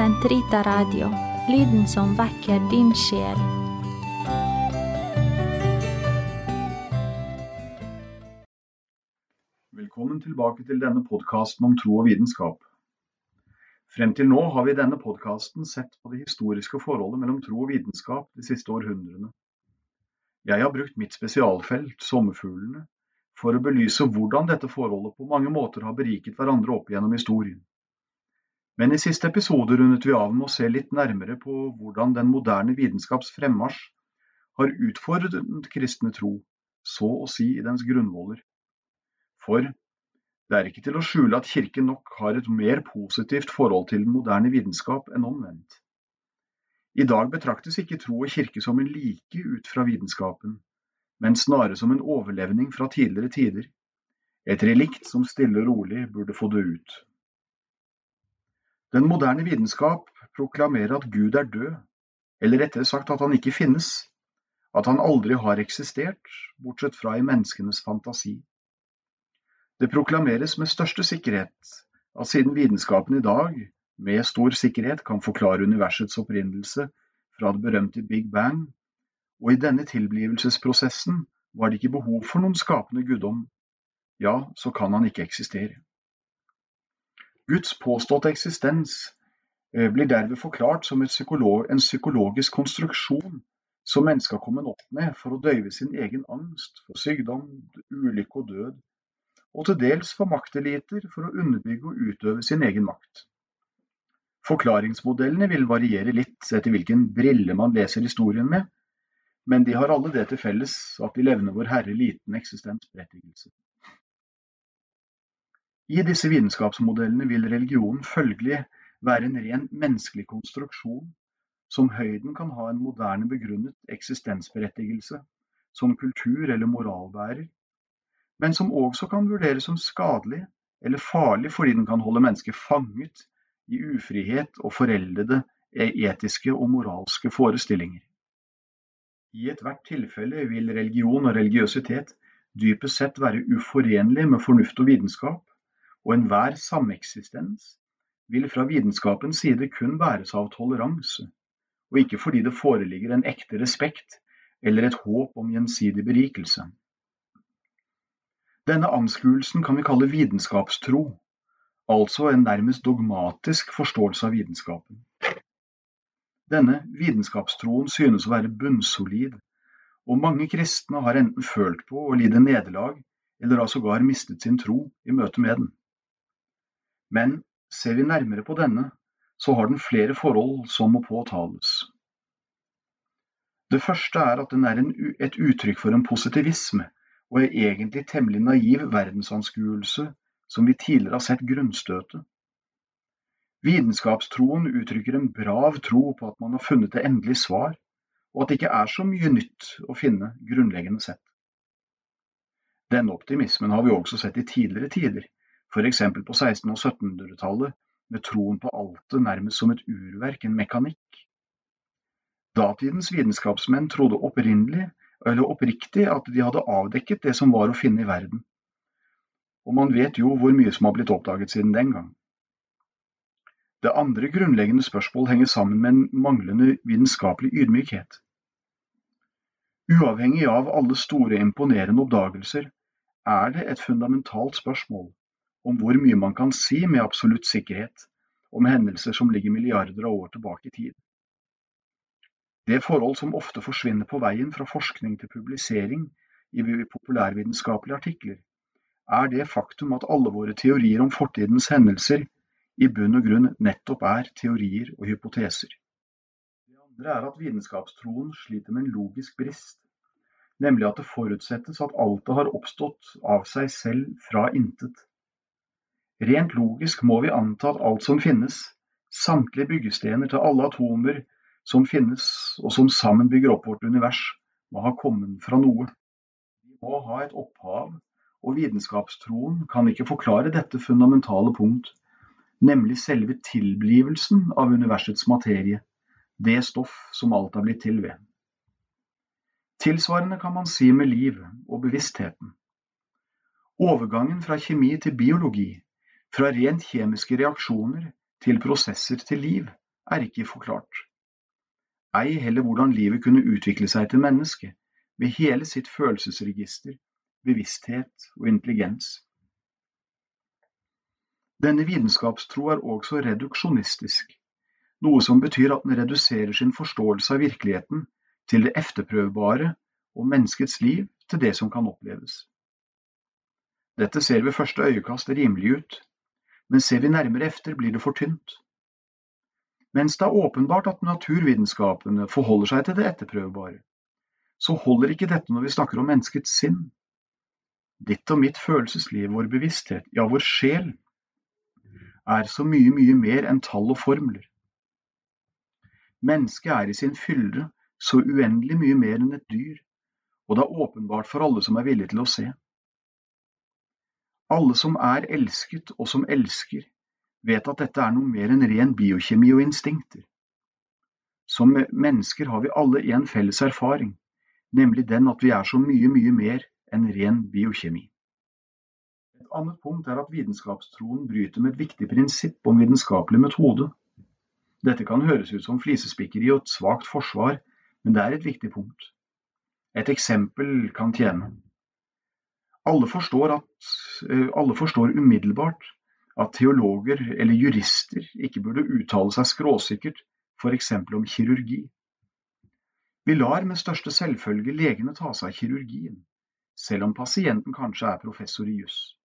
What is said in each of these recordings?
Sentrita Radio, lyden som vekker din sjel. Velkommen tilbake til denne podkasten om tro og vitenskap. Frem til nå har vi i denne podkasten sett på det historiske forholdet mellom tro og vitenskap de siste århundrene. Jeg har brukt mitt spesialfelt, sommerfuglene, for å belyse hvordan dette forholdet på mange måter har beriket hverandre opp gjennom historien. Men i siste episode rundet vi av med å se litt nærmere på hvordan den moderne vitenskaps fremmarsj har utfordret den kristne tro, så å si i dens grunnvoller. For det er ikke til å skjule at Kirken nok har et mer positivt forhold til den moderne vitenskap enn omvendt. I dag betraktes ikke tro og kirke som en like ut fra vitenskapen, men snarere som en overlevning fra tidligere tider, et relikt som stille og rolig burde få dø ut. Den moderne vitenskap proklamerer at Gud er død, eller rettere sagt at han ikke finnes, at han aldri har eksistert, bortsett fra i menneskenes fantasi. Det proklameres med største sikkerhet at siden vitenskapen i dag med stor sikkerhet kan forklare universets opprinnelse fra det berømte Big Bang, og i denne tilblivelsesprosessen var det ikke behov for noen skapende guddom, ja, så kan han ikke eksistere. Guds påståtte eksistens eh, blir derved forklart som psykolog, en psykologisk konstruksjon som mennesket har kommet opp med for å døyve sin egen angst for sykdom, ulykke og død, og til dels for makteliter for å underbygge og utøve sin egen makt. Forklaringsmodellene vil variere litt etter hvilken brille man leser historien med, men de har alle det til felles at de levner Vår Herre liten eksistensberettigelse. I disse vitenskapsmodellene vil religionen følgelig være en ren menneskelig konstruksjon som høyden kan ha en moderne begrunnet eksistensberettigelse som kultur- eller moralbærer, men som også kan vurderes som skadelig eller farlig fordi den kan holde mennesket fanget i ufrihet og foreldede etiske og moralske forestillinger. I ethvert tilfelle vil religion og religiøsitet dypest sett være uforenlig med fornuft og vitenskap, og enhver sameksistens vil fra vitenskapens side kun bæres av toleranse, og ikke fordi det foreligger en ekte respekt eller et håp om gjensidig berikelse. Denne anskuelsen kan vi kalle vitenskapstro, altså en nærmest dogmatisk forståelse av vitenskapen. Denne vitenskapstroen synes å være bunnsolid, og mange kristne har enten følt på å lide nederlag, eller har sågar mistet sin tro i møte med den. Men ser vi nærmere på denne, så har den flere forhold som må påtales. Det første er at den er en, et uttrykk for en positivisme, og er egentlig temmelig naiv verdensanskuelse som vi tidligere har sett grunnstøtet. Vitenskapstroen uttrykker en brav tro på at man har funnet det endelige svar, og at det ikke er så mye nytt å finne grunnleggende sett. Denne optimismen har vi også sett i tidligere tider, f.eks. på 1600- og 1700-tallet, med troen på altet nærmest som et urverk, en mekanikk. Datidens vitenskapsmenn trodde opprinnelig, eller oppriktig, at de hadde avdekket det som var å finne i verden. Og man vet jo hvor mye som har blitt oppdaget siden den gang. Det andre grunnleggende spørsmål henger sammen med en manglende vitenskapelig ydmykhet. Uavhengig av alle store, imponerende oppdagelser er det et fundamentalt spørsmål om hvor mye man kan si med absolutt sikkerhet om hendelser som ligger milliarder av år tilbake i tid. Det forhold som ofte forsvinner på veien fra forskning til publisering i populærvitenskapelige artikler, er det faktum at alle våre teorier om fortidens hendelser i bunn og grunn nettopp er teorier og hypoteser. Det andre er at vitenskapstroen sliter med en logisk brist, nemlig at det forutsettes at alt det har oppstått av seg selv fra intet. Rent logisk må vi anta at alt som finnes, samtlige byggestener til alle atomer som finnes og som sammen bygger opp vårt univers, må ha kommet fra noe. Vi må ha et opphav, og vitenskapstroen kan ikke forklare dette fundamentale punkt nemlig selve tilblivelsen av universets materie, det stoff som alt er blitt til ved. Tilsvarende kan man si med liv og bevisstheten. Overgangen fra kjemi til biologi, fra rent kjemiske reaksjoner til prosesser til liv, er ikke forklart. Ei heller hvordan livet kunne utvikle seg til menneske, med hele sitt følelsesregister, bevissthet og intelligens. Denne vitenskapstro er også reduksjonistisk, noe som betyr at den reduserer sin forståelse av virkeligheten til det efterprøvbare og menneskets liv til det som kan oppleves. Dette ser ved første øyekast rimelig ut, men ser vi nærmere efter blir det for tynt. Mens det er åpenbart at naturvitenskapene forholder seg til det etterprøvbare, så holder ikke dette når vi snakker om menneskets sinn. Ditt og mitt følelsesliv, vår bevissthet, ja, vår sjel, er så mye, mye mer enn tall og formler. Mennesket er i sin fylde så uendelig mye mer enn et dyr, og det er åpenbart for alle som er villige til å se. Alle som er elsket og som elsker, vet at dette er noe mer enn ren biokjemi og instinkter. Som mennesker har vi alle en felles erfaring, nemlig den at vi er så mye, mye mer enn ren biokjemi. Et annet punkt er at vitenskapstroen bryter med et viktig prinsipp om vitenskapelig metode. Dette kan høres ut som flisespikkeri og et svakt forsvar, men det er et viktig punkt. Et eksempel kan tjene. Alle forstår, at, eh, alle forstår umiddelbart at teologer eller jurister ikke burde uttale seg skråsikkert, f.eks. om kirurgi. Vi lar med største selvfølge legene ta seg av kirurgien, selv om pasienten kanskje er professor i juss.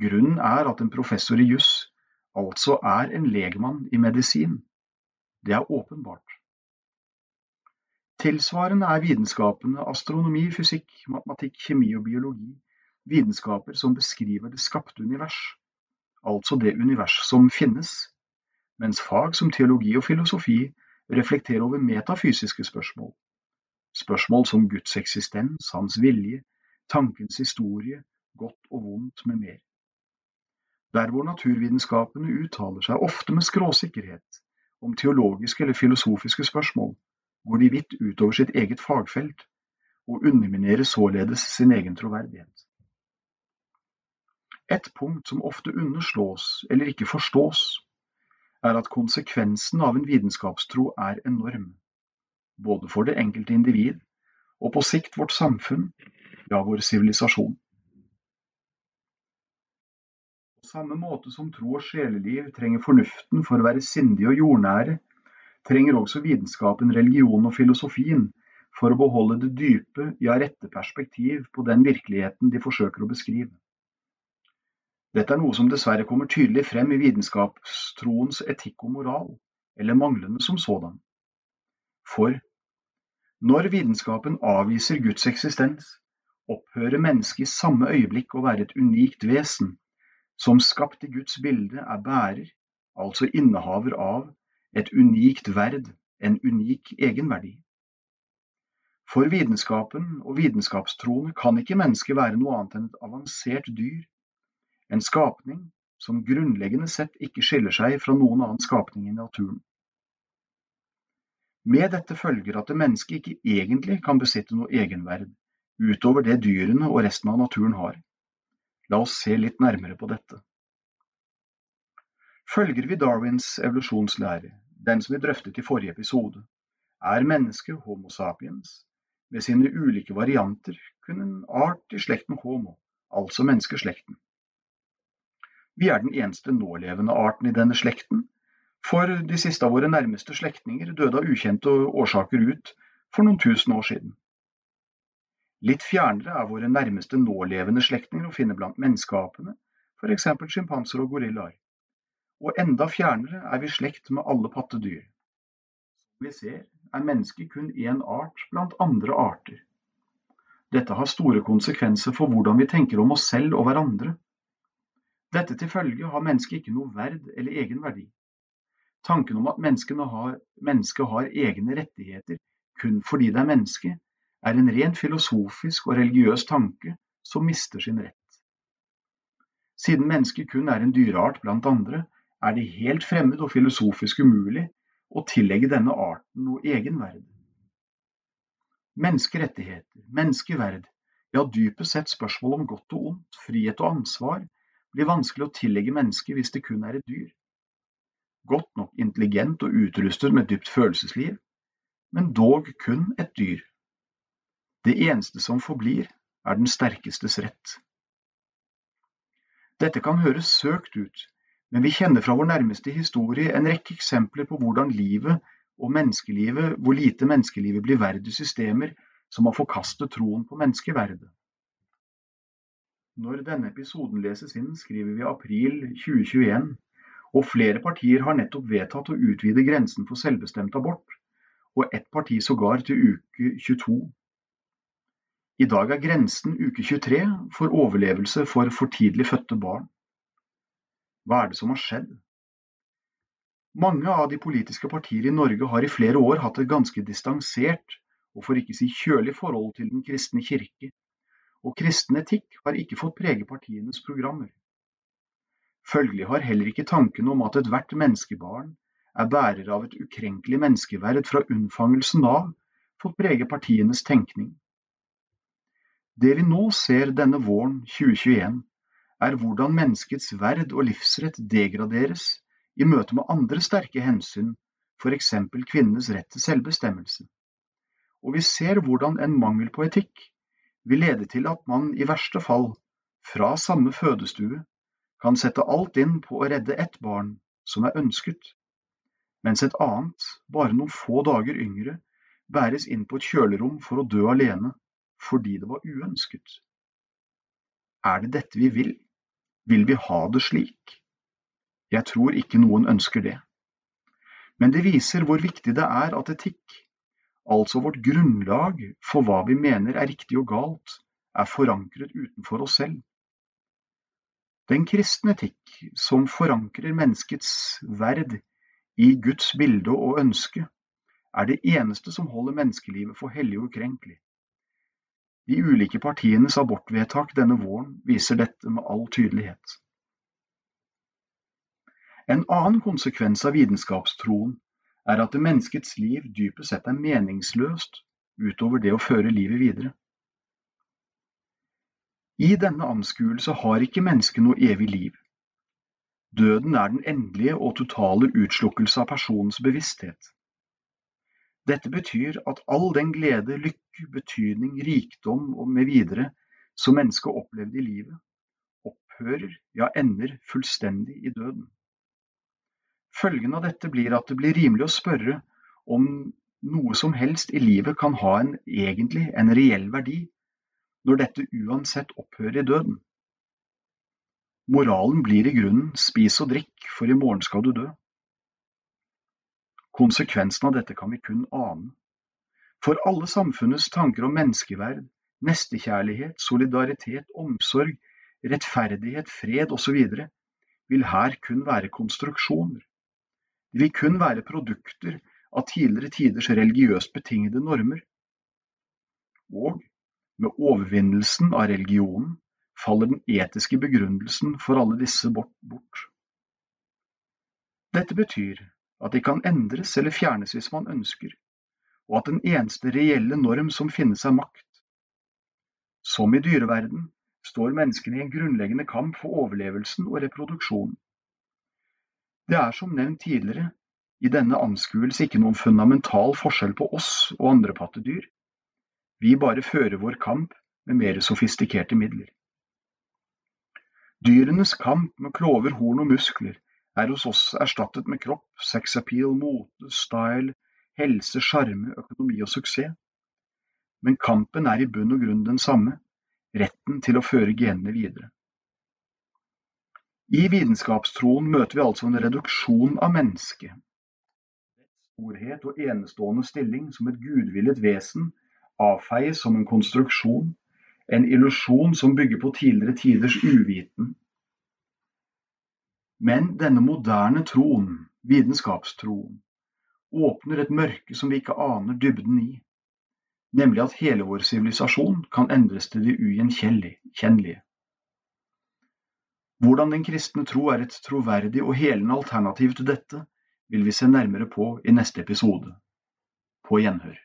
Grunnen er at en professor i juss altså er en legmann i medisin. Det er åpenbart. Tilsvarende er vitenskapene astronomi, fysikk, matematikk, kjemi og biologi vitenskaper som beskriver det skapte univers, altså det univers som finnes, mens fag som teologi og filosofi reflekterer over metafysiske spørsmål, spørsmål som Guds eksistens, hans vilje, tankens historie, godt og vondt med mer. Der hvor naturvitenskapene uttaler seg ofte med skråsikkerhet om teologiske eller filosofiske spørsmål, går de vidt utover sitt eget fagfelt, og underminerer således sin egen troverdighet. Et punkt som ofte underslås eller ikke forstås, er at konsekvensen av en vitenskapstro er enorm, både for det enkelte individ og på sikt vårt samfunn, ja, vår sivilisasjon. På samme måte som tro og sjeleliv trenger fornuften for å være sindige og jordnære, trenger også vitenskapen religionen og filosofien for å beholde det dype, ja rette perspektiv på den virkeligheten de forsøker å beskrive. Dette er noe som dessverre kommer tydelig frem i vitenskapstroens etikk og moral, eller manglende som sådan. For når vitenskapen avviser Guds eksistens, opphører mennesket i samme øyeblikk å være et unikt vesen, som skapt i Guds bilde er bærer, altså innehaver av et unikt verd, en unik egenverdi. For vitenskapen og vitenskapstroende kan ikke mennesket være noe annet enn et avansert dyr, en skapning som grunnleggende sett ikke skiller seg fra noen annen skapning i naturen. Med dette følger at det mennesket ikke egentlig kan besitte noe egenverd, utover det dyrene og resten av naturen har. La oss se litt nærmere på dette. Følger vi Darwins evolusjonslære, den som vi drøftet i forrige episode, er mennesket Homo sapiens med sine ulike varianter kun en art i slekten Homo, altså menneskeslekten. Vi er den eneste nålevende arten i denne slekten, for de siste av våre nærmeste slektninger døde av ukjente årsaker ut for noen tusen år siden. Litt fjernere er våre nærmeste nålevende slektninger å finne blant menneskeapene, f.eks. sjimpanser og gorillaer og enda fjernere er vi slekt med alle pattedyr. Som vi ser, er mennesket kun én art blant andre arter. Dette har store konsekvenser for hvordan vi tenker om oss selv og hverandre. Dette til følge har mennesket ikke noe verd eller egen verdi. Tanken om at har, mennesket har egne rettigheter kun fordi det er menneske, er en rent filosofisk og religiøs tanke som mister sin rett. Siden mennesket kun er en dyreart blant andre, er det helt fremmed og filosofisk umulig å tillegge denne arten noe egenverd. Menneskerettigheter, menneskeverd, ja dypest sett spørsmål om godt og ondt, frihet og ansvar, blir vanskelig å tillegge mennesket hvis det kun er et dyr. godt nok intelligent og utrustet med dypt følelsesliv, men dog kun et dyr. Det eneste som forblir, er den sterkestes rett. Dette kan høres søkt ut, men vi kjenner fra vår nærmeste historie en rekke eksempler på hvordan livet og menneskelivet, hvor lite menneskelivet blir verd i systemer som har forkastet troen på menneskeverdet. Når denne episoden leses inn, skriver vi april 2021, og flere partier har nettopp vedtatt å utvide grensen for selvbestemt abort, og ett parti sågar til uke 22. I dag er grensen uke 23 for overlevelse for for tidlig fødte barn. Hva er det som har skjedd? Mange av de politiske partier i Norge har i flere år hatt et ganske distansert, og for ikke si kjølig forhold til Den kristne kirke, og kristen etikk har ikke fått prege partienes programmer. Følgelig har heller ikke tanken om at ethvert menneskebarn er bærer av et ukrenkelig menneskeverd fra unnfangelsen av, fått prege partienes tenkning. Det vi nå ser denne våren 2021, er hvordan menneskets verd og livsrett degraderes i møte med andre sterke hensyn, eksempel kvinnenes rett til selvbestemmelse. Og vi ser hvordan en mangel på etikk vil lede til at man i verste fall, fra samme fødestue, kan sette alt inn på å redde ett barn som er ønsket, mens et annet, bare noen få dager yngre, bæres inn på et kjølerom for å dø alene fordi det var uønsket. Er det dette vi vil? Vil vi ha det slik? Jeg tror ikke noen ønsker det. Men det viser hvor viktig det er at etikk, altså vårt grunnlag for hva vi mener er riktig og galt, er forankret utenfor oss selv. Den kristne etikk, som forankrer menneskets verd i Guds bilde og ønske, er det eneste som holder menneskelivet for hellig og ukrenkelig. De ulike partienes abortvedtak denne våren viser dette med all tydelighet. En annen konsekvens av vitenskapstroen er at det menneskets liv dypest sett er meningsløst utover det å føre livet videre. I denne anskuelse har ikke mennesket noe evig liv. Døden er den endelige og totale utslukkelse av personens bevissthet. Dette betyr at all den glede, lykke, betydning, rikdom og med videre som mennesket opplevde i livet, opphører, ja ender fullstendig i døden. Følgen av dette blir at det blir rimelig å spørre om noe som helst i livet kan ha en egentlig, en reell verdi, når dette uansett opphører i døden. Moralen blir i grunnen spis og drikk, for i morgen skal du dø. Konsekvensen av dette kan vi kun ane. For alle samfunnets tanker om menneskeverd, nestekjærlighet, solidaritet, omsorg, rettferdighet, fred osv. vil her kun være konstruksjoner. De vil kun være produkter av tidligere tiders religiøst betingede normer. Og med overvinnelsen av religionen faller den etiske begrunnelsen for alle disse bort. Dette betyr at de kan endres eller fjernes hvis man ønsker, og at den eneste reelle norm som finnes er makt. Som i dyreverden står menneskene i en grunnleggende kamp for overlevelsen og reproduksjonen. Det er som nevnt tidligere i denne anskuelse ikke noen fundamental forskjell på oss og andre pattedyr, vi bare fører vår kamp med mer sofistikerte midler. Dyrenes kamp med klover, horn og muskler er hos oss erstattet med kropp, sexappeal, mote, style, helse, sjarme, økonomi og suksess. Men kampen er i bunn og grunn den samme, retten til å føre genene videre. I vitenskapstroen møter vi altså en reduksjon av mennesket. Storhet og enestående stilling som et gudvillet vesen avfeies som en konstruksjon, en illusjon som bygger på tidligere tiders uviten. Men denne moderne troen, vitenskapstroen, åpner et mørke som vi ikke aner dybden i, nemlig at hele vår sivilisasjon kan endres til det ugjenkjennelige. Hvordan den kristne tro er et troverdig og helende alternativ til dette, vil vi se nærmere på i neste episode. På gjenhør.